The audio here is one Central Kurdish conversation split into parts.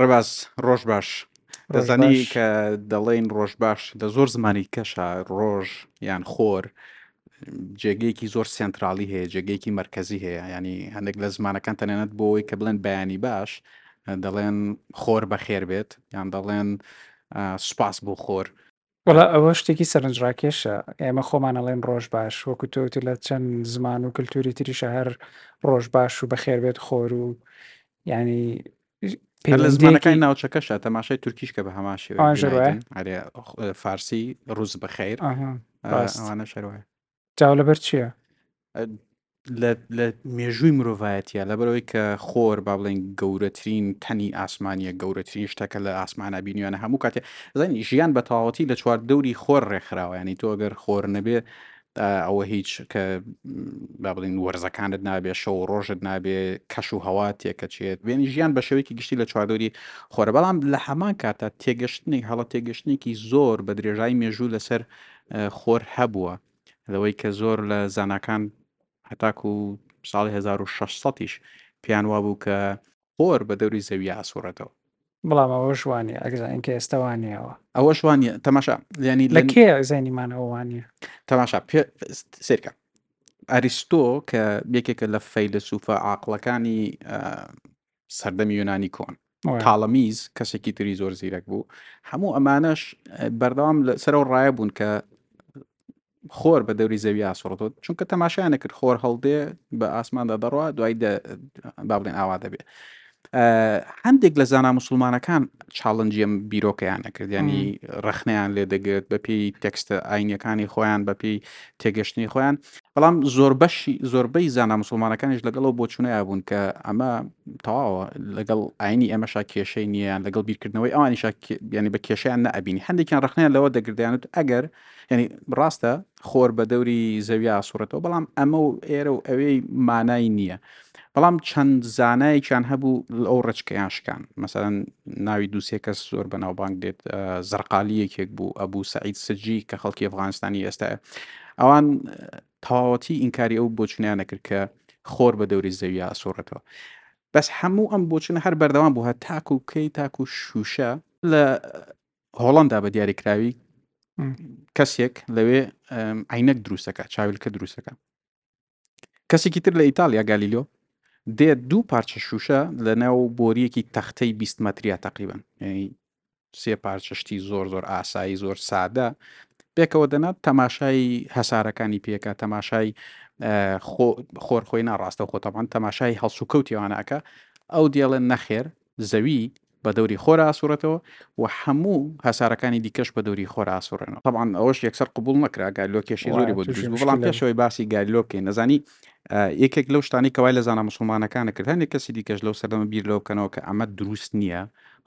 ڕێباز ڕۆژ باش دەزانی کە دەڵێن ڕۆژ باش دە زۆر زمانی کەشە ڕۆژ یان خۆر جێگەیەکی زۆر سنترالی هەیە جێگەیەکی مرکزی هەیە ینی هەندێک لە زمانەکان تەنانەت بۆی کە بڵێن بەیانی باش دەڵێن خۆر بەخێر بێت یان دەڵێن سوپاس بۆ خۆر وەڵا ئەوە شتێکی سەرنجڕاکێشە ئێمە خۆمان ئەڵێن ڕۆژ باش وەکو تۆوتی لە چەند زمان و کللتوری تریشە هەر ڕۆژ باش و بەخێربێت خۆر و ینی هەر لە زمانەکانی ناوچەکەشە تەماشای تورکیش کە بە هەما شێوێ فارسی ڕوز بەخیر ئەوانە شەروایە چاو لەبەر چییە؟ لە مێژووی مرۆڤایەتە لەبەرەوەی کە خۆر با بڵێن گەورەترین تەنی ئاسمانیە گەورەترین شتەکە لە ئاسمانە بینیوانە هەموو کاتێ زانی ژیان بە تەواوەتی لە چوار دەوری خۆر ڕێکخراوەیانی تۆ گەر خۆر نەبێ ئەوە هیچ کە با بڵین وەرزەکانت نابێ شەو و ڕۆژت نابێ کەش و هەوا تێکەچێت بێنی ژیان بە شێوەیەکی گشتی لە چواردۆری خۆرە بەڵام لە هەمان کاتە تێگەشتنێک هەڵە تێگەشتنێکی زۆر بە درێژای مێژوو لەسەر خۆر هەبووە لەوەی کە زۆر لە زاناکان هەتاکو ساڵی 1600یش پێیان وابوو کە خۆر بە دەوری زەوی ئاسوڕێتەوە بەڵام ئەوە شوانە ئەگزانین کە ئێستا وانەیەوە ئەوە شوانە تەماشا ینی لە کێ زانیمان ئەووانە تەماشا سێرکە ئەریستۆ کە یەکێکە لە فەیلسوفە عقلەکانی سەردەمی یۆنانی کۆن تاڵەمیز کەسێکی تری زۆر زیرەک بوو هەموو ئەمانەش بەردەوام لە سەرەوە ڕایە بوون کە خۆر بە دەوری زەوی ئاسوڕدۆت چونکە تەماشایان نەکرد خۆر هەڵدێ بە ئاسماندا دەڕوا دوای با بڵێن ئاوا دەبێت هەندێک لە زانا مسلمانەکان چاڵنجیم بیرۆکەیان نەکرد ینی ڕخنیان لێ دەگرێت بەپی تەکستە ئاینەکانی خۆیان بەپی تێگەشتنی خۆیان بەڵام زۆربەشی زۆربەی زانا مسلمانەکانیش لەگەڵەوە بۆ چونەیە بوون کە ئەمە تەواوە لەگەڵ ئاینی ئەمەشا کێشەی نییەیان لەگەڵ بیرکردنەوەی ئەوانیش ینی بە کێشیان نەبینی هەندێکیان ڕخنیان لەوە دەگردیانوت ئەگەر ینی ڕاستە خۆر بە دەوری زەویا سوڕێتەوە بەڵام ئەمە و ئێرە و ئەوەی مانای نییە بەڵام چەند زانایەکیان هەبوو ئەو ڕچکەیان شکان مەسەرەن ناوی دووسێ کەس زۆر بەناوبانگ دێت زرقالی یەکێک بوو ئەبوو سعید سجی کە خەڵکی ئەفغانستانی ئێستاە ئەوان تەواوەتی ئینکاری ئەو بۆچونیان نەکرد کە خۆر بە دەوری زەویە ئەسۆڕێتەوە بەس هەموو ئەم بۆچون هەر بەردەوام بوو هە تاکو و کەی تاکو و شوشە لە هۆڵندا بە دیاریکراوی کەسێک لەوێ عینەک دروستەکە چاویلکە دروستەکە کەسێکی تر لە ئیتالیا گالیلۆ دێت دوو پارچە شوشە لە ناو بۆریەکی تەختەی 20 مەتریا تقریبن یعنی سێ پارچەشتی زۆر زۆر ئاسایی زۆر سادە پێکەوە دەنات تەماشای هەسارەکانی پێکە تەماشای خۆر خۆی ناڕاستە خۆتەبان تەماشای هەڵسوکەوتیوانەکە ئەو دێڵێن نەخێر زەوی بە دەوری خۆر ئاسوڕێتەوە و هەموو هەسارەکانی دیکەش بە دەوری خۆر ئاسوڕێنەوە تەبان ئەوەش یەکسەر قبول نەکرا گالۆ کێشی زۆری بۆ دروست بوو بەڵام پێشەوەی باسی گالۆ بکەین نەزانی یەکێک لەو شتانی کەوای لە زانە مسلمانەکانە کرد هەندێک کەسی دیکەش لەو سەردەمە بیر لەوە بکەنەوە کە ئەمە دروست نییە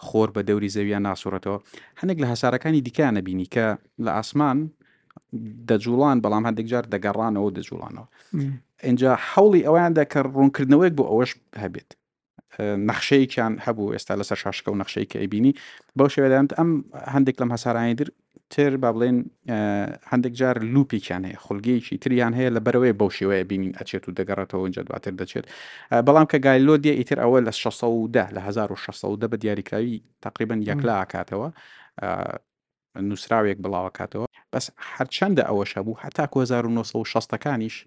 خۆر بە دەوری زەویان ناسوڕێتەوە هەندێک لە هەسارەکانی دیکە نەبینی کە لە ئاسمان دەجوڵان بەڵام هەندێک جار دەگەڕانەوە دەجوڵانەوە اینجا حوڵی ئەویاندا کە ڕوونکردنەوەیەک بۆ ئەوەش هەبێت نەخشەیەکیان هەبوو ئێستا لەسەر شاشەکە و نەخشەی کە ئەیبینی بەو شێوێدانت ئەم هەندێک لەم هەسارانی در تر با بڵێن هەندێک جار لوپێکیان هەیە خولگەیەکی تریان هەیە لە بەرەوەی بەو شێوەیە بینین ئەچێت و دەگەڕێتەوە ئەوجا دواتر دەچێت بەڵام کە گایلۆ دێ ئیتر ئەوە لە 16 لە 1600 بە دیاریکراوی تقریبن یەکلا کاتەوە نوسراوێک بڵاوەکاتەوە بەس هەرچەندە ئەوەش هەبوو هەتاکو هەزار و نۆ سەد و شەستەکانیش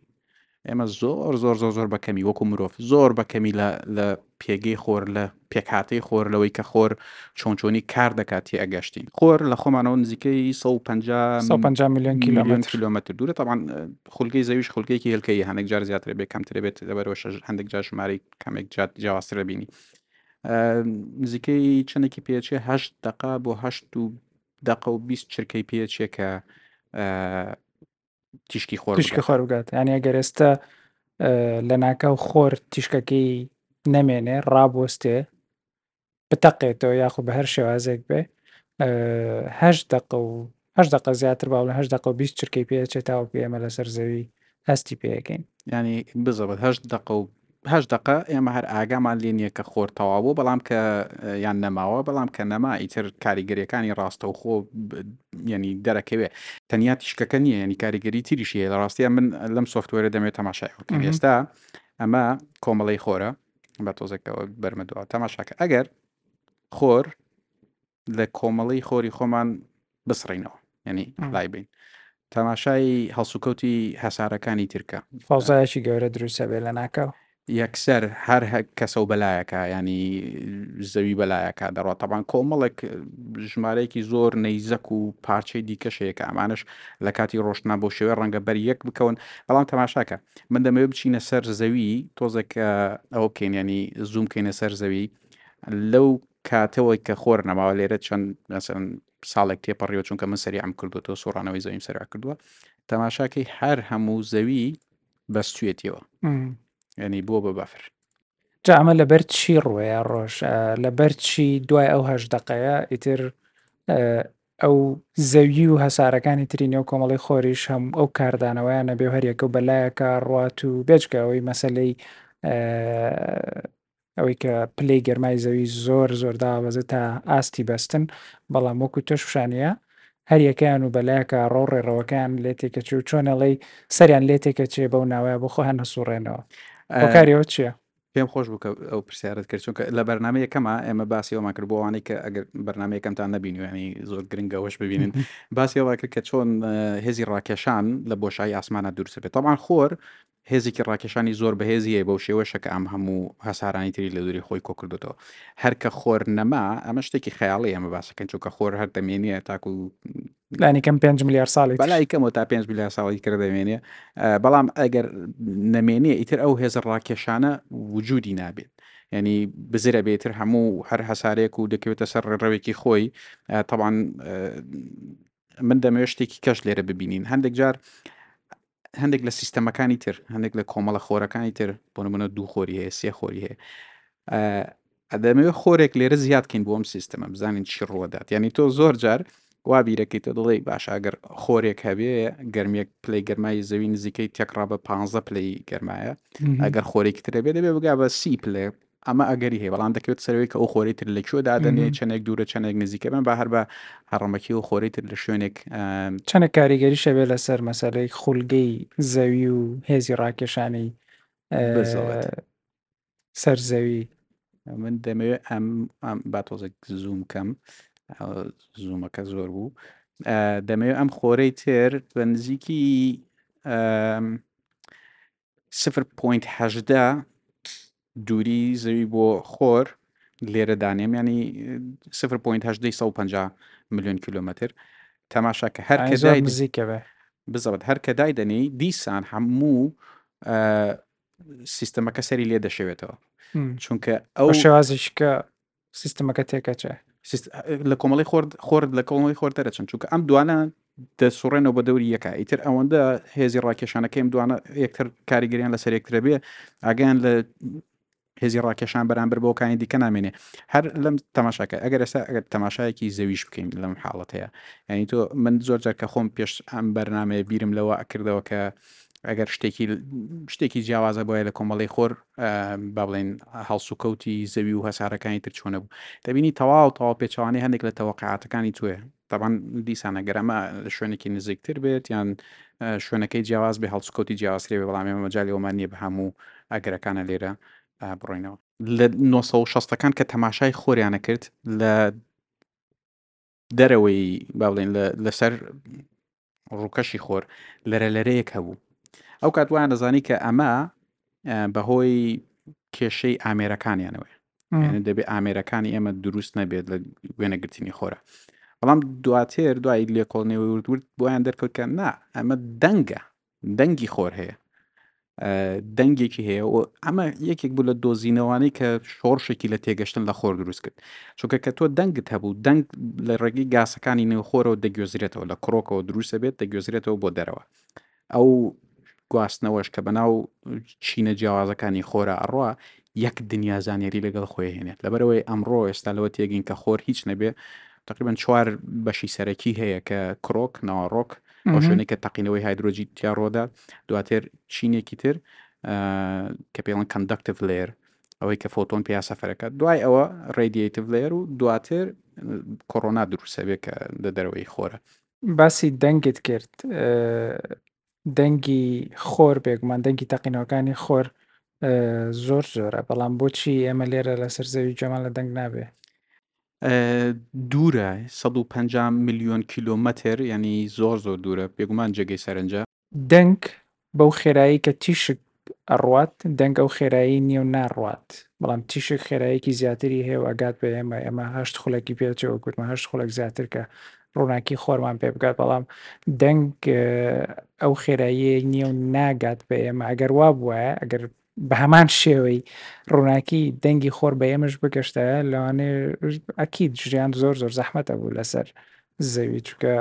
ئێمە زۆر زۆر زۆر زۆر بەکەمی وەکو مرۆڤ زۆر بەکەمی لە لە پێگەی خۆر لە پێکهاتەی خۆر لەوەی کە خۆر چۆن چۆنی کار دەکات تێ ئەگەشتین خۆر لە خۆمانەوە نزیکەی 150 150 میلیۆن کیلۆمەتر کیلۆمەتر دوورە طبعا خولگەی زەویش خولگەیەکی هێلکەیە هەندێک جار زیاتر بێ کەمترە بێت لەبەرەوە شەش هەندێک جار ژمارەی کەمێک جات جیاوازتر دەبینی نزیکەی چەندێکی پێچێ هەشت دقا بۆ هەشت و دقە و بیست چرکەی پێچێ کە تیشکی خۆر تیشکی خۆر بگات یانە گەرێستە لە ناکاو خۆر تیشکەکەی نەمێنێ ڕابۆستێ بتەقێتەوە یاخود بە هەر شێوازێک بێ هەشت دقە و هەشت دەقە زیاتر با بڵێن هەشت دەقە و بیست چرکەی پێ ئەچێت تاوەکو ئێمە لەسەر زەوی هەستی پێ ئەکەین. یانی بزەبت هەشت دەقە و هەشت دەقە ئێمە هەر ئاگامان لێ نییە کە خۆر تەواو بووە بەڵام کە یان نەماوە بەڵام کە نەما ئیتر کاریگەریەکانی ڕاستەوخۆ یعنی دەرەکەوێ تەنیا تیشکەکە نییە یعنی کاریگەری تریشی هەیە لە ڕاستیە من لەم سوفتوەرە دەمێت تەماشای بکەم مهم. ئێستا ئەمە کۆمەڵی خۆرە بە تۆزێکەوە بەرمە دووە تەماشاکە ئەگەر خۆر لە کۆمەڵی خۆری خۆمان بسڕینەوە ینی لای بین تەماشای هەڵسوکەوتی هەسارەکانی ترکە فەزایکی گەورە دروستە بێ لە ناکەو یەکسەر هەر کەسە و بەلایەکە ینی زەوی بەلایەکە دەڕات تەبان کۆمەڵێک ژمارەیەکی زۆر نەیزەک و پارچەی دیکەشەیەکە ئەمانش لە کاتی ڕۆشتنا بۆ شێوێ ڕەنگە بەر یەک بکەون بەڵام تەماشاکە من دەمەوێت بچینە سەر زەوی تۆزێک ئەوە بکەین ینی زووم بکەینە سەر زەوی لەو کاتەوە کە خۆر نەماوە لێرە چەند مەسەن ساڵێک تێپەڕیوە چونکە من سەریعم کردو تۆ سوڕانەوەی زەویم سەرع کردووە تەماشاکەی هەر هەموو زەوی بەستوێتیەوە ینی بۆ بە بەفر جامە لەبەر چی ڕوەیە ڕۆژ لەبەر چی دوای ئەو هەش دقەیە ئیتر ئەو زەوی و هەسارەکانی تری نێو کۆمەڵی خۆریش هەم ئەو کاردانەوەیان نەبێ هەریەکە و بەلایەکە ڕات و بێچگەوەی مەسلەی ئەوەی کە پلەی گەرمای زەوی زۆر زۆر دابەزێت تا ئاستی بەستن، بەڵام وەکو تۆش پیشانەیە هەر یەکەیان و بەلایەکە ڕۆ و ڕێڕەوەکەیان لێ تێکەچێ و چۆن ئەڵێی سەریان لێ تێکەچێ بەو ناوەیە بۆ خۆیان هەسووڕێنەوە، هۆکاری ئەوە چییە؟ پێم خۆش بوو کە ئەو پرسیارەت کرد چونکە لە بەرنامە یەکەما ئێمە باسی ئەومان کرد بۆ ئەوانەی کە ئەگەر بەرنامە یەکەمتان نەبینی و یانی زۆر گرنگە ئەوەش ببینن باسی ئەوە کرد کە چۆن اه، هێزی ڕاکێشان لە بۆشایی ئاسمانە دروست دەبێت طبعا خۆر هێزێکی ڕاکێشانی زۆر بەهێزی هەیە بەو شێوەشە کە ئەم هەموو هەسارانی تری لە دووری خۆی کۆکردوتەوە هەر کە خۆر نەما ئەمە شتێکی خەیاڵی ئەمە باسەکەن چونکە خۆر هەر دەمێنیە تاکو لانیکەم 5 میلیار ساڵی بەلای کەمەوە تا 5 میلیار ساڵی کردە دەمێنێ بەڵام ئەگەر نەمێنێ ئیتر ئەو هێزە ڕاکێشانە وجودی نابێت ینی بزرە بێتر هەموو هەر هەسارێک و دەکەوێتە سەر ڕێڕەوێکی خۆی تاوان من دەمەوێت شتێکی کەش لێرە ببینین هەندێک جار هەندێک لە سیستەمەکانی تر هەندێک لە کۆمەڵە خۆرەکانی تر بۆ نمونە دوو خۆری هەیە سێ خۆری هەیە ئەدەمەوێ خۆرێک لێرە زیادکەین بۆم سیستەمە بزانین چی ڕوەدات ینی تۆ زۆر جار وا بیرەکەی تۆ دڵی باش ئەگەر خۆرێک هەبێ گەرمێک پلی گەرمای زەوی نزیکەی تێکڕا بە پ پلی گەرمایە ئەگەر خۆرێکی ترەبێ دەبێ بگا بە سی پلێ ئەمە ئەگەری هەیە، بەڵام دەکەوێتە سەرەوەی کە ئەو خۆرەی تر لە کوێ دادەنێ، چەندێک دوورە، چەندێک نزیکە، بەم با هەر بە هەڕەمەکی و خۆرەی تر لە شوێنێک. چەندێک کاریگەریش هەبێت لەسەر مەسەلەی خولگەی زەوی و هێزی ڕاکێشانی سەر زەوی. من دەمەوێت ئەم با تۆزێک زووم کەم زوومەکە زۆر بوو دەمەوێت ئەم خۆرەی تر بە نزیکی سفر پۆینت هەژدە دووری زەوی بۆ خۆر لێرە دانێم ینی سفر پۆینت هەژدەی سە پنج میلیۆن کیلومتر تەماشا کە هەر کەزای نزیکە بێ بزەبت هەر کە دایدەنی دیسان هەموو سیستەمەکە سەری لێ دەشێوێتەوە چونکە ئەو شێوازیشکە سیستمەکە تێکەچێ سیست- لە کۆمەڵی خۆر خۆر لە کۆمەڵی خۆر دەرەچن چونکە ئەم دوانە دەسوڕێنەوە بە دەوری یەکە ئیتر ئەوەندە هێزی ڕاکێشانەکەی ئەم دوانە یەکتر کاریگەریان لەسەر یەکترە بێ ئاگیان لە هێزی ڕاکێشان بەرامبەر بەوکانی دیکە نامێنێ هەر لەم تەماشاکە ئەگەر ئێستا ئەگەر تەماشایەکی زەویش بکەین لەم حاڵەتەیە یعنی تۆ من زۆر جار کە خۆم پێش ئەم بەرنمەیە بیرم لەوە ئەکردەوە کە ئەگەر شتێکی شتێکی جیاوازە بۆیە لە کۆمەڵی خۆر با بڵێن هەڵس و کەوتی زەوی و هەسارەکانی تر چۆنە بوو دەبینی تەواو تەوا پێچوانەی هەندێک لە تەوەقعاتەکانی توێ تەبان دیسانە گەرەمە لە شوێنێکی نزیکتر بێت یان شوێنەکەی جیاواز بێ هەڵسکەوتی جیاوازری بێ بەڵامێ مەجای ئەومان نییە بە هەموو ئەگرەکانە لێرە بڕۆینەوە لە 1960ەکان کە تەماشای خۆریانە کرد لە دەرەوەی با بڵێن لەسەر ڕووکەشی خۆر لەرە لەرەیەک هەبوو ئەو کات وایان دەزانی کە ئەمە بەهۆی کێشەی ئامێرەکانیانەوەی یعنی دەبێت ئامێرەکانی ئێمە دروست نەبێت لە وێنەگرتنی خۆرە بەڵام دواتر دوای لێکۆڵنەوەی وردورد بۆیان دەرکەوتکە نا ئەمە دەنگە دەنگی خۆر هەیە دەنگێکی هەیە و ئەمە یەکێک بوو لە دۆزینەوانەی کە شۆڕشێکی لە تێگەشتن لە خۆر دروست کرد چونکە کە تۆ دەنگت هەبوو دەنگ لە ڕێگەی گاسەکانی نێوخۆرەوە دەگوێزرێتەوە لە کڕۆکەوە دروستە بێت دەگوێزرێتەوە بۆ دەرەوە ئەو گواستنەوەش کە بەناو چینە جیاوازەکانی خۆرە ئەڕوا یەک دنیا زانێری لەگەڵ خۆی هێنێت لەبەرەوەی ئەمڕۆ ئێستا لەوە تێگەین کە خۆر هیچ نەبێ تقریبان چوار بەشی سەرەکی هەیە کە کرۆک ناوەڕۆک ئەو شوێنێک کە تەقینەوەی هایدرۆجی تیا ڕۆدات دواتر چینێکی تر کە پێڵەن کەندەکتڤ لێر ئەوەی کە فۆتۆن پێیا سەفرەکە دوای ئەوە ڕێدیتیڤ لێر و دواتر کۆرۆنا دروسەبێ کە لە دەرەوەی خۆرە باسی دەنگت کرد دەنگی خۆر بێگومان دەنگی تەقینەوەکانی خۆر زۆر زۆرە بەڵام بۆچی ئێمە لێرە لەسەر زەوی جەمان لە دەنگ نابێ دوورە سەد و پەنجا ملیۆن کیلۆمەتر یانی زۆر زۆر دوورە بێگومان جێگەی سەرنجە. دەنگ بەو خێرایی کە تیشک ئەڕوات دەنگ ئەو خێرایی نیە و ناڕوات بەڵام تیشک خێرایەکی زیاتری هەیە و ئەگات بە ئێمە ئێمە هەشت خولەکی پێ چێ وەک وتم هەشت خولەک زیاتر کە ڕووناکی خۆرمان پێ بگات بەڵام دەنگ ئەو خێراییەک نیە و ناگات بە ئێمە ئەگەر وا بوایە ئەگەر بە هەمان شێوەی ڕووناکی دەنگی خۆر بە ئێمەش بگەشتایە لەوانەیە ئەکید ژیان زۆر زۆر زەحمەت ئەبوو لەسەر زەوی چکە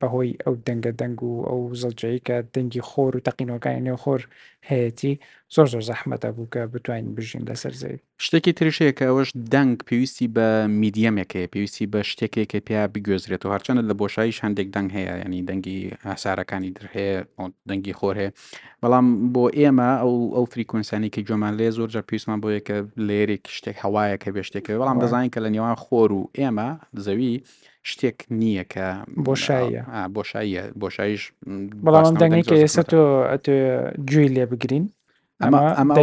بەهۆی ئەو دەنگە دەنگ و ئەو زەڵجەیە کە دەنگی خۆر و تەقینەوەکانی نێو خۆر هەیەی زۆر زۆر زەحمەتە بوو کە بتوانین بژین لەسەر زەوی شتێکی تریش هەیە کە ئەوەش دەنگ پێویستی بە میدیەمێک هەیە پێویستی بە شتێکێک کە پێیا بگوێزرێت و هەرچەندە لە بۆشاییش هەندێک دەنگ هەیە ینی دەنگی هەسارەکانی در هەیە ئەو دەنگی خۆر هەیە بەڵام بۆ ئێمە ئەو ئەو فریکونسانی کە گوێمان لێ زۆر جار پێویستمان بۆ یەکە لێرێک شتێک هەوایە کە بێ شتێکەوە بەڵام وای. دەزانین کە لە نێوان خۆر و ئێمە زەوی شتێک نییە کە بۆشاییە. آه، بۆشاییە بۆشاییش بەڵام ئەم دەنگەی کە ئێستا تۆ ئەتۆ گوێی لێ بگرین ئەمە ئەمە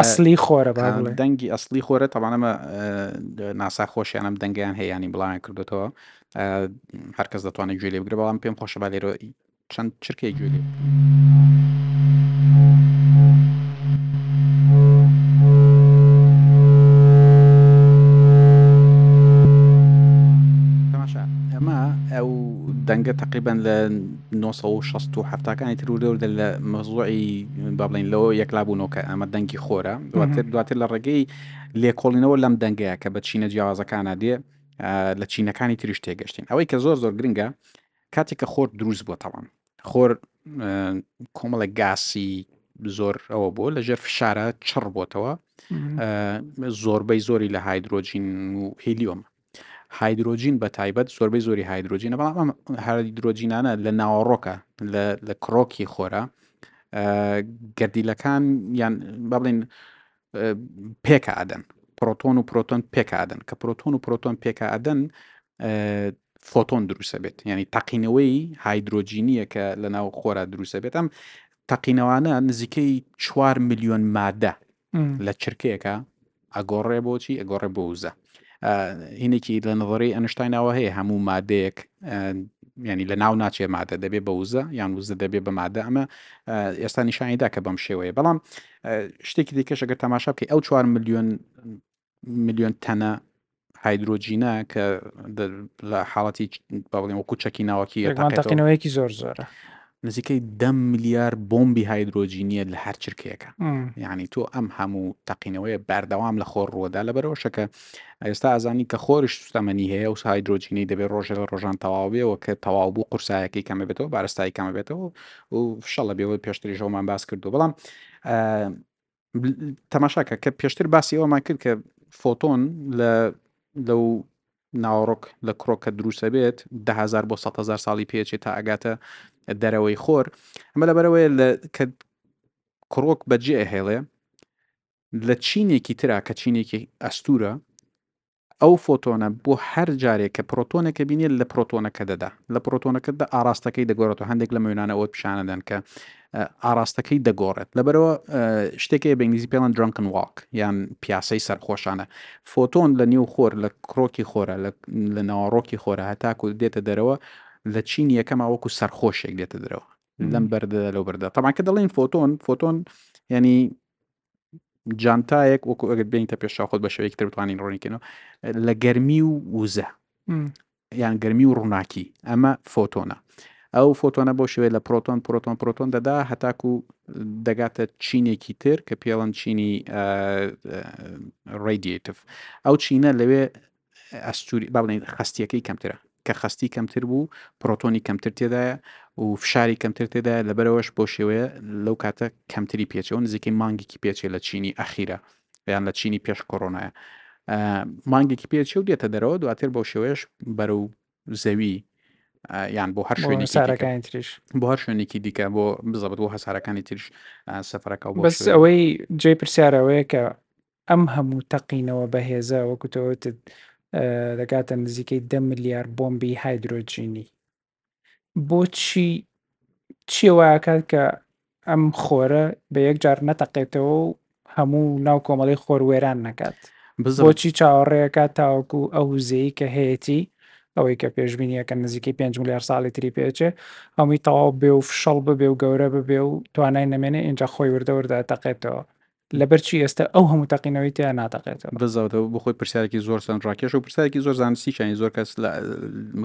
ئەسلی خۆرە دەنگی ئەسلی خۆرە تەوانەمە ناسا خۆشیان ئەم دەنگیان هەیەیانی بڵیان کردوێتەوە هەرکەس دەتوانێت گوێ لێ بگرە بەڵام پێم خۆشە با لێرۆ چەند چرکێ گوێ لێ ئەمە ئەو دەنگە تقریبان لە نۆ سەد و شەست و حەفتا کانی تر وردە وردە لە مەزوعی با بڵین لەوە یەکلابوونەوە کە ئەمە دەنگی خۆرە دواتر دواتر لە ڕێگەی لێکۆڵینەوە لەم دەنگەیە کە بە چینە جیاوازەکانە دێ لە چینەکانی تریش تێگەشتین ئەوەی کە زۆر زۆر گرنگە کاتێک کە خۆر دروست بۆ تەوان خۆر کۆمەڵە گاسی زۆر ئەوە بۆ لە ژێر فشارە چڕ بۆتەوە زۆربەی زۆری لە هایدرۆجین و هلیۆم هایدرۆجین بە تایبەت زۆربەی زۆری هایدرۆجینە بەڵام ئەم هایدرۆجینانە لە ناوەڕۆکە لە کڕۆکی خۆرە گردیلەکان یان بڵین پێکە ئەدەن پرۆتۆن و پرۆتۆن پێکدن کە پرۆتۆن و پرۆتۆن پێکدن فۆتۆن دروستە بێت ینی تەقینەوەی هایدرۆجینیە کە لە ناو خۆرا دروستە بێت ئەم تەقینەوانە نزیکەی 4 میلیۆن مادە لە چرکەیەکە ئەگۆڕێ بۆچی ئەگۆڕێ بۆ وزە هینێکی لە نظری ئەنشتینەوە هەیە هەموو مادەیەک ینی لە ناو ناچێ مادە دەبێ بە وزە یان وزە دەبێ بە مادە ئەمە ئێستا نیشانیدا کە بەم شێوەیە بەڵام شتێکی دیکەشەگە تەماشا بکەی ئەو چوار میلیۆن ملیۆن تەنە هایدرۆجینە کە لە حاڵەتی بەڵێن وەکو چەکی ناوەکی تاقینەوەیەکی زۆر زۆرە نزیکەی دە ملیار بۆمبی هایدرۆجینیە لە هەر چرکەیەەکە یعنی تۆ ئەم هەموو تەقینەوەی بەردەوام لە خۆر ڕووەدا لە بەرەوەشەکە ئێستا ئازانی کە خۆرش سوستەمەنی هەیە و هایدرۆجینی دەبێت ڕۆژە لە ڕۆژان تەواوبێەوە کە تەواو بوو قورسایەکەی کەمە بێتەوە بارستایی کەمە بێتەوە و فشەڵە بێەوە پێشتری ژۆمان باس کردو بەڵام تەماشاکە کە پێشتر باسی ئەومان کرد کە فۆتۆن لە لەو ناوەڕۆک لە کرۆکە دروستە بێت دههزار بۆ 100هزار ساڵی پێچێت تا ئەگاتە دەرەوەی خۆر ئەمە لە بەرەوەی لە کە کڕۆک بەجێ هێڵێ لە چینێکی تررا کە چینێکی ئەستورە ئەو فۆتۆنە بۆ هەر جارێک کە پرۆتۆنێکە بینێت لە پرۆتۆنەکە دەدا لە پرۆتۆنەکەدا ئاراستەکەی دەگۆڕێتەوە هەندێک لە مێنانە ئەوە پیشانەدەن کە ئاراستەکەی دەگۆڕێت لەبەرەوە شتێکی بە ئینگلیزی پێڵەن درنکن واک یان پیاسەی سەرخۆشانە فۆتۆن لە نێو خۆر لە کرۆکی خۆرە لە ناوەڕۆکی خۆرە هەتاکو دێتە دەرەوە لە چین یەکەما وەکو سەرخۆشێک دێتە درەوە لەم بەردە لەو بەردە تەماکە دەڵێن فۆتۆن فۆتۆن ینی جانتایەک وەکو ئەگەر بینیتە پێشا خۆت بە شێوەیەکی تر بتوانین ڕۆنیکەنەوە لە گەرمی و وزە یان گەرمی و ڕووناکی ئەمە فۆتۆنە ئەو فۆتۆنە بۆ شوێ لە پرۆتۆن پرۆتۆن پرۆتۆن دەدا هەتاکو دەگاتە چینێکی تر کە پێڵەن چینی ڕێدیتف ئەو چینە لەوێ ئەستوری با بڵێن خستیەکەی کەمترە کە خستی کەمتر بوو پرۆتۆنی کەمتر تێدایە و فشاری کەمتر تێدا لەبەرەوەش بۆ شێوەیە لەو کاتە کەمتری پێچەوە نزیکەی مانگێکی پێچێ لە چینی ئەخیرە یان لە چینی پێش کۆرۆنایە مانگێکی پێچێ و دێتە دەرەوە دواتر بۆ شێوەیەش بەرە و زەوی یان بۆ هەر شوێنی سارەکانی تریش بۆ هەر شوێنێکی دیکە بۆ بزەبت بۆ هەسارەکانی تریش سەفرەکە بەس ئەوەی جێ پرسیارەوەیە کە ئەم هەموو تەقینەوە بەهێزە، وەکو تۆ وتت، دەگاتە نزیکەی دە ملیار بۆمبی هایدرۆجینی. بۆچی چیە وایکات کە ئەم خۆرە بە یەکجار نەتەقێتەوە و هەموو ناو کۆمەڵی خۆر وێران نەکات؟ بزر بۆچی چاوەڕێیەکە تاوەکو ئەو وزەیە کە هەیەتی ئەوەی کە پێشببینیەکە نزیکەی 5 ملیار ساڵی تری پێچێ هەمووی تەواو بێ و فشەڵ ببێ و گەورە ببێ و توانای نەمێنێ ئینجا خۆی وردە وردە تەقێتەوە لەبەر چی ئێستا ئەو هەموو تەقینەوەی تیا ناتەقێتەوە دەزەوتەوە بۆ خۆی پرسیارێکی زۆر سند ڕاکێش و پرسیارێکی زۆر زانستی شانی زۆر کەس لە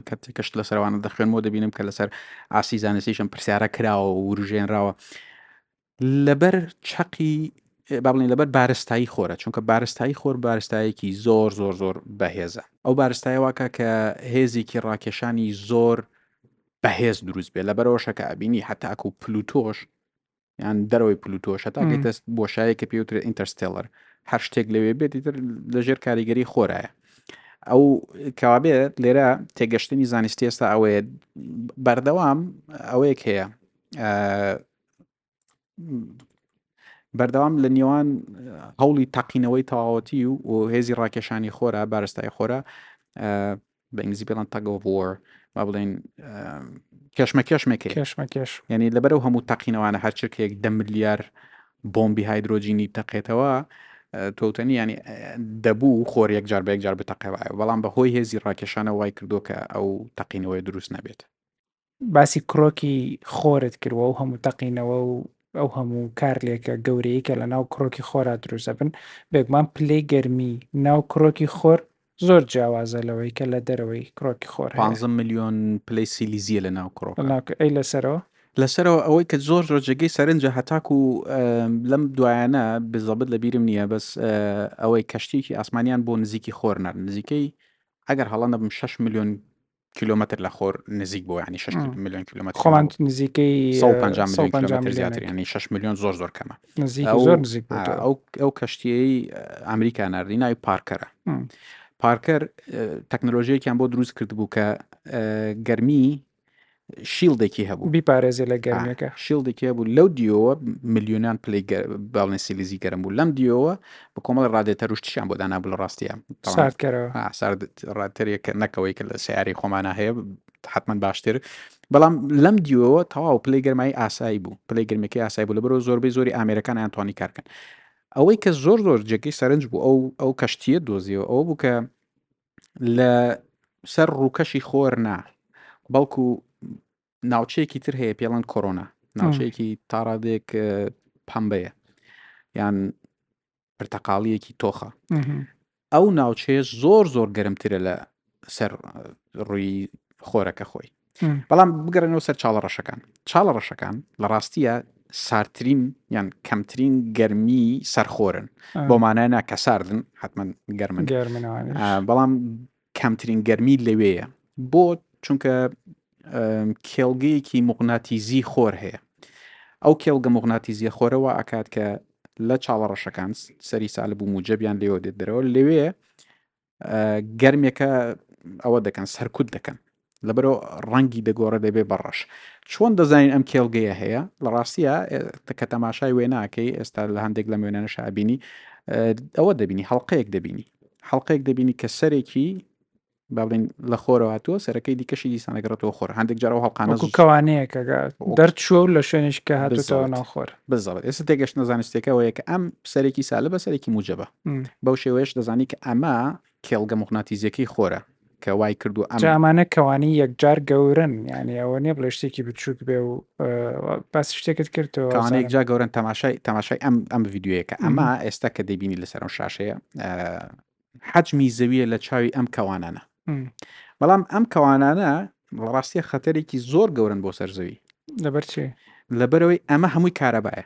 کەتی کەشت لە سەروانە دەخوێنەوە دەبینم کە لەسەر ئاسی زانستیشم پرسیارە کراوە و وروژێنراوە لەبەر چەقی بابلین لەبەر بارستایی خۆرە چونکە بارستایی خۆر بارستایەکی زۆر زۆر زۆر بەهێزە ئەو بارستای واکە کە هێزێکی ڕاکێشانی زۆر بەهێز دروست بێت لەبەرەوەشەکە ئەبینی هەتاکو پلوتۆش یان دەرەوەی پلوتۆش هەتا گەیتە بۆشایە کە پێوترێت ئینتەرستێلەر هەر شتێک لەوێ بێت تر لەژێر کاریگەری خۆرایە ئەو کەوابێ لێرە تێگەشتنی زانستی ئێستا ئەوەیە بەردەوام ئەوەیەک هەیە بەردەوام لە نێوان هەوڵی تاقینەوەی تەواوەتی و هێزی ڕاکێشانی خۆرە بارستای خۆرە بە ئینگلیزی پێڵان تاگ ئۆف وۆر با بڵێن کێشمەکێشمێک کێشمەکێش یعنی لەبەر و هەموو تەقینەوانە هەرچرکێک دە ملیار بۆمبی هایدرۆجینی تەقێتەوە تۆتەنی ینی دەبوو خۆر یەک جار بە یەک جار بتەقەوە بەڵام بە هۆی هێزی ڕاکێشانە وای کردو کە ئەو تەقینەوەی دروست نەبێت باسی کرۆکی خۆرت کرد و ئەو هەموو تەقینەوە و ئەو هەموو کارلێکە گەورەیە کە لە ناو کرۆکی خۆرا دروزەبن بێگومان پلەی گەرمی ناو کرۆکی خۆر زۆر جیاوازە لەوەی کە لە دەرەوەی کرۆکی خۆر 15 ملیۆن پلەی سیلیزیە لە ناو کرۆک ئەی لەسەرەوە لەسەرەوە ئەوەی کە زۆر زۆر جێگەی سەرنجە هەتاک و لەم دوایانە بزەبت لە بیرم نییە بەس ئەوەی کەشتێکی ئاسمانیان بۆ نزیکی خۆر نرد نزیکەی ئەگەر هەڵە نەبم 6 میلیۆن کیلۆمەتر لە خۆر نزیک بۆ ینی 6 میلیۆن کیلومتر خۆمان نزیکەی 150 میلیۆن کیلومتر زیاتر ینی 6 میلیۆن زۆر زۆر کەمە نزیک زۆر نزیک ئەو ئەو کەشتیەی ئەمریکا نردی ناوی پارکەرە پارکەر تەکنۆلۆژیەکیان بۆ دروست کرد بوو کە گەرمی شیلدێکی هەبوو بیپارێزی لە گەرمەکە شیلدێکی هەبوو لەو دیەوە میلیۆنان پلی باڵێن سیلیزی گەرم بوو لەم دیەوە بە کۆمەڵی ڕادێ تەروشتیان بۆ دانابوو لە ڕاستیە ساردتەرێک کە نەکەوەی کە لە سیاری خۆمانە هەیە حتمما باشتر بەڵام لەم دیوەوە تەواو پلی گەرمایی ئاسایی بوو پلی گرمەکەی ئاسای بوو لە بەرەوە زۆربەی زۆری ئامرەکان یان توانی کارکەن ئەوەی کە زۆر زۆر جێگەی سەرنج بوو ئەو ئەو کەشتیە دۆزیەوە ئەوە بوو کە لە سەر ڕووکەشی خۆرنا بەڵکو ناوچەیەکی تر هەیە پێڵەن کۆرۆنا ناوچەیەکی تاڕادێک پەمبەیە یان پرتەقاڵیەکی تۆخە ئەو ناوچەیە زۆر زۆر گەرمترە لە سەر ڕووی خۆرەکە خۆی بەڵام بگەڕێنەوە سەر چاڵە ڕەشەکان چاڵە ڕەشەکان لە ڕاستیە سارترین یان کەمترین گەرمی سەرخۆرن بۆ مانایە کە ساردن حتمما گەرمن بەڵام کەمترین گەرمی لەوێیە بۆ چونکە کێڵگەیەکی مغناتیزی خۆر هەیە ئەو کێڵگە مغناتیزیە خۆرەوە ئاکات کە لە چاڵە ڕەشەکان سەری سالب و موجەبیان لێوە دێت دەرەوە لەوێ گەرمێکە ئەوە دەکەن سەرکوت دەکەن لەبەرو ڕەنگی دەگۆڕێ دەبێ بە ڕەش چۆن دەزانین ئەم کێڵگەیە هەیە لە ڕاستیە کە تەماشای وێناکەی ئێستا لە هەندێک لە وێنانە شابینی ئەوە دەبینی هەڵلقەیەک دەبینی هەڵلقەیەک دەبینی کە سەرێکی باڵین لە خۆرەوەاتوە سەرەکەی دیکەشی دیسانەگەڕێتەوە خۆر هەندێک جارەوە هەڵقانە کەوانەیەکە دەرچوە و لە شوێنش کە هاتوتەوە ناخۆر بزڵ ئێستا تێگەشتە زانستێکەوەیە کە ئەم سەرێکی سالە بە سەرێکی موجبە بەو شێوەیەش دەزانی کە ئەمە کێڵگە موغناتیزیەکەی خۆرە کە وای کردووە ئەم جا ئەمانە کەوانی یەکجار گەورەن یعنی ئەوە نیە بڵێ شتێکی بچووک بێ و اه، باس شتێکت کردەوە کەوانەیەک زانم. جا گەورەن تەماشای تەماشای ئەم ئەم ڤیدیۆیە کە ئەمە مهم. ئێستا کە دەیبینی لەسەر ئەم شاشەیە اه، حەجمی زەویە لە چاوی ئەم کەوانانە مم. بەڵام ئەم کەوانانە لە ڕاستیە خەتەرێکی زۆر گەورەن بۆ سەر زەوی لەبەر چی لەبەرەوەی ئەمە هەمووی کارەبایە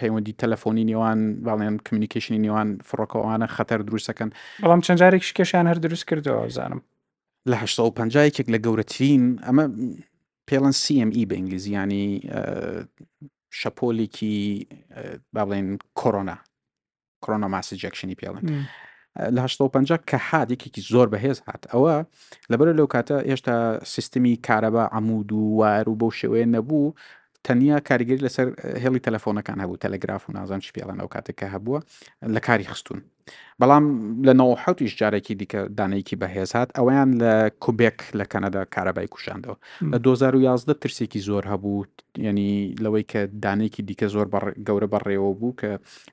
پەیوەندی تەلەفۆنی نێوان باڵێن کمیونیکیشنی نێوان فڕۆکەوانە خەتەر دروستەکەن بەڵام چەند جارێک شکێشیان هەر دروست کردەوە زانم لە 1950 یەکێک لە گەورەترین ئەمە پێڵەن CME بە ئینگلیزیانی شەپۆلێکی باڵێن کۆرۆنا کرۆنۆماسی جەکشنی پێڵن لە 1950 کە حاد یەکێکی زۆر بەهێز هات ئەوە لەبەر لەو کاتە هێشتا سیستمی کارەبا عمود و وار و بەو شێوەیە نەبوو تەنیا کاریگەری لەسەر هێڵی تەلەفۆنەکان هەبوو تەلەگراف و نازان چ پێڵەن ئەو کاتێککە هەبووە لە کاری خستون بەڵام لە نەوەحوتیش جارێکی دیکە دانەیەکی بەهێزات ئەویان لە کوبێک لە کەنەدا کارەبای کوشاندەوە لە 2011 ترسێکی زۆر هەبوو ینی لەوەی کە دانێکی دیکە زۆر گەورە بەڕێوە بوو کە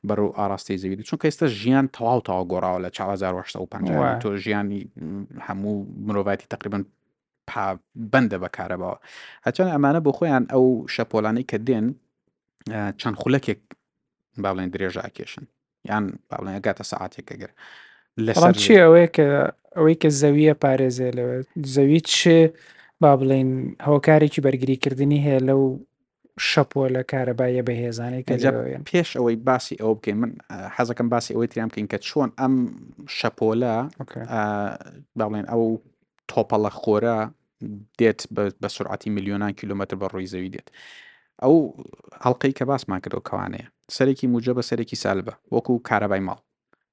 بەرەو ئاراستەی زەوی دێت چونکە ئێستا ژیان تەواو تەواو گۆڕاوە لە 1950 وایە. تۆ ژیانی هەموو مرۆڤایەتی تقریبن پابەندە بە کارەباوە هەچەند ئەمانە بۆ خۆیان ئەو شەپۆلانەی کە دێن اه، چەند خولەکێک با بڵێن درێژە ئەکێشن یان با بڵێن ئەگاتە سەعاتێک ئەگەر بەڵام لەسەر چی زەوی ئەوەیە کە ئەوەی کە زەویە پارێزێ لەوێت زەوی چ با بڵێن هۆکارێکی بەرگریکردنی هەیە لەو شەپۆلە کارەباییە بەهێزانەی کە لەوێن. پێش ئەوەی باسی ئەوە بکەین من حەزەکەم باسی ئەوەی تریان بکەین کە چۆن ئەم شەپۆلە باڵێن ئەو تۆپەڵە خۆرە دێت بە سرعاتی میلیۆنان کیلومتر بە ڕووی زەوی دێت ئەو هەڵلقەی کە باسمان کردو کەوانەیە سەرێکی موجە بە سەرێکی سالبە وەکو کارەبای ماڵ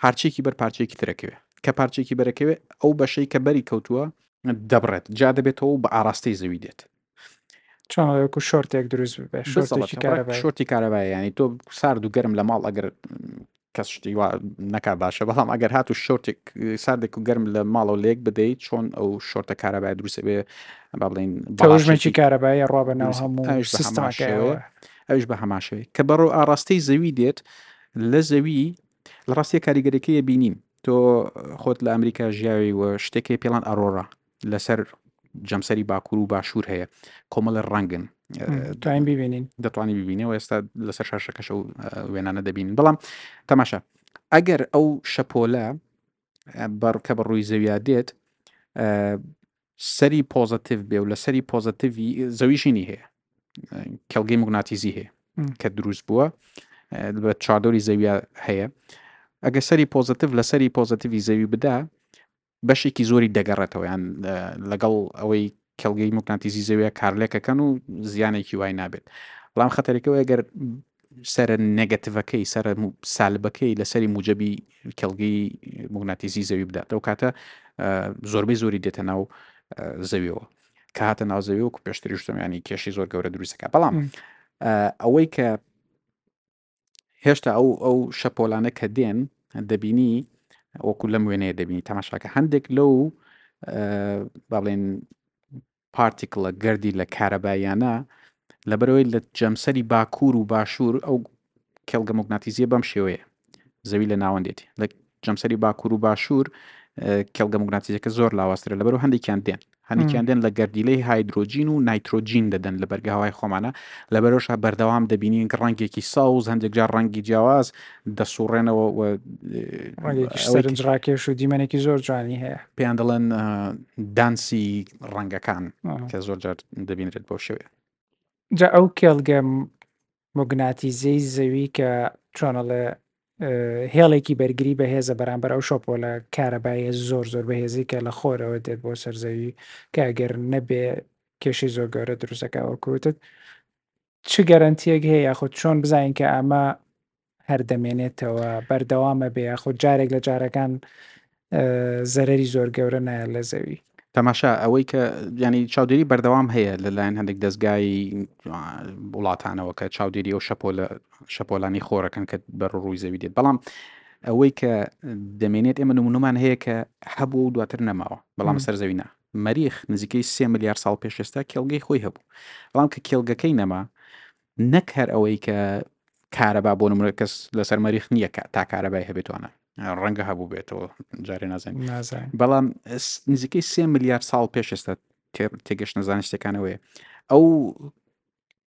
پارچەیەکی بەر پارچەیەکی ترەکەوێ کە پارچێکی بەرەکەوێ ئەو بەشەی کە بەری کەوتووە دەبڕێت جا دەبێتەوە بە ئاراستەی زەوی دێت چۆنکو شۆرتێک دروست شۆرتی کارەبای ینی تۆ سارد و گەرم لە ماڵ ئەگەر کەس شتی وا نەکا باشە بەڵام ئەگەر هات و شۆرتێک ساردێک و گەرم لە ماڵەوە لێک بدەیت چۆن ئەو شۆرتە کارەبای دروست بێ با بڵین بەڵژمێکی کارەبای ڕوا بە ناو هەموو ئەوش بە هەماشەوەی کە بەڕۆ ئاراستەی زەوی دێت لە زەوی لە ڕاستیە کاریگەریەکەی بینیم تۆ خۆت لە ئەمریکا ژیاوی و شتێکی پێڵان ئەرۆڕا لەسەر جەمسەری باکوور و باشوور هەیە کۆمەڵە ڕەنگن تایم ببینین دەتوانانی ببینەوە ئێستا لەسەر شاشەکەش و وێنانە دەبین بەڵام تەماشا ئەگەر ئەو شەپۆلە بەڕکە بە ڕووی زەویا دێت سەری پۆزەتیڤ بێ و لە سەری پۆزەتیڤی زەویشینی هەیە کێڵگەی مگناتیزی هەیە کە دروست بووە بە چادۆری زەویە هەیە ئەگە سەری پۆزتیف لە سەری پۆزتیوی زەوی بدا بەشێکی زۆری دەگەڕێتەوەیان لەگەڵ ئەوەی کەڵگەی مکانتیزی زەویە کارلێکەکەن و زیانێکی وای نابێت بەڵام خەتەرەکەەوە گەر سەرە نێگەتڤەکەی سەرە سالبەکەی لەسەری موجەبی کەڵگەی مۆگناتیزی زەوی بدات ئەو کاتە زۆربەی زۆری دێتە ناو زەویەوە کە هاتە ناو زەوی وکو پێشتری شتەمانی کێشی زۆر گەورە دروستەکە بەڵام ئەوەی کە هێشتا ئەو ئەو شەپۆلانە کە دێن دەبینی وەکو لەم وێنەیە دەبینی تەماشاکە هەندێک لەو بابلێن پارتیکڵە گەردی لە کارەباییانە لەبەرەوەی لە جەمسەری باکوور و باشوور ئەو کێڵگە موگناتیزیە بەم شێوەیە زەوی لە ناوەندێتی لە جەمسەری باکوور و باشوور کێڵگە موگناتیزەکە زۆر لاواسترە لەبەر هەندێکیان دێن هەندێکیان دێن لە گەردیلەی هایدروۆجین و نایترۆجین دەدەن لە بەرگەهوای خۆمانە لە بەرۆشە بەردەوام دەبینین کە ڕەنگێکی ساوز هەندێک جار ڕەنگی جیاواز دەسوڕێنەوە و ڕەنگێکی سەرنج ڕاکێش و دیمەنێکی زۆر جوانی هەیە پێیان دەڵێن دانسی ڕەنگەکان کە زۆر جار دەبینرێت بۆ شوێ جا ئەو کێڵگە مگناتیزەی زەوی کە چۆنەڵێ هێڵێکی بەرگری بەهێزە بەرامبەر ئەو شۆپۆلە کارەبایە زۆر زۆر بەهێزی کە لە خۆرەوە دێت بۆ سەرزەوی کە گەر نەبێ کێشی زۆر گەورە دروستەکە ئەوکوتت چ گەرەنتیەک هەیە یاخود چۆن بزانین کە ئەمە هەر دەمێنێتەوە بەردەوامە بێ یاخود جارێک لە جارەکان زەرری زۆر گەورە نایە لە زەوی تەماشا ئەوەی کە ینی چاودێری بەردەوام هەیە لەلایەن هەندێک دەستگای وڵاتانەوە کە چاودێری ئەو شەپۆلە شەپۆلانی خۆرەکەن کە بەر ڕووی زەوی دێت بەڵام ئەوەی کە دەمێنێت ئێمە نمونمان هەیە کە هەبوو و دواتر نەماوە بەڵام سەر زەوی نا مەریخ نزیکەی سێ ملیار ساڵ پێش ئێستا کێڵگەی خۆی هەبوو بەڵام کە کێڵگەکەی نەما نەک هەر ئەوەی کە کارەبا بۆ نمرە کەس لەسەر مەریخ نییە کە تا کارەبای هەبێتوانە ڕەنگە هەبوو بێتەوە جارێ نازانین نازان بەڵام نزیکەی سێ ملیار ساڵ پێش ئێستا تێگەشتە زانستەکانەوەی ئەو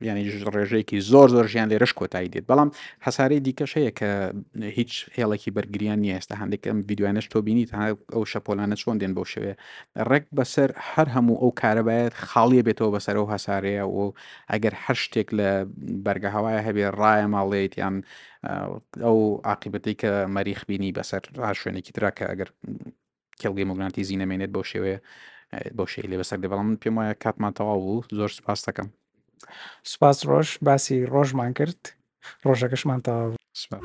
یعنی ڕێژەیەکی زۆر زۆر ژیان لێرەش کۆتایی دێت بەڵام حسارەی دیکەش هەیە کە هیچ هێڵێکی بەرگریان نیە ئێستا هەندێک ئەم ویددیوانش تۆ بینی تا ئەو شەپۆلانە چۆن دێن بۆ شوێ ڕێک بەسەر هەر هەموو ئەو کارە باید خاڵیە بێتەوە بەسەر ئەو هەسارەیە و ئەگەر هەر شتێک لە بەرگە هەوایە هەبێ ڕایە ماڵێت یان ئەو عقیبەتی کە مەریخ بینی بەسەر ڕاشوێنێکی تراکە ئەگەر کێڵگەی مۆگناتیزی نەمێنێت بۆ شێوەیە بۆ شەی لێ بەسەر دێ بەڵام من پێم وایە کاتمان تەواو بوو زۆر سپاس دەکەم سپاس ڕۆژ باسی ڕۆژمان کرد ڕۆژەکەشمان تەواو سپاس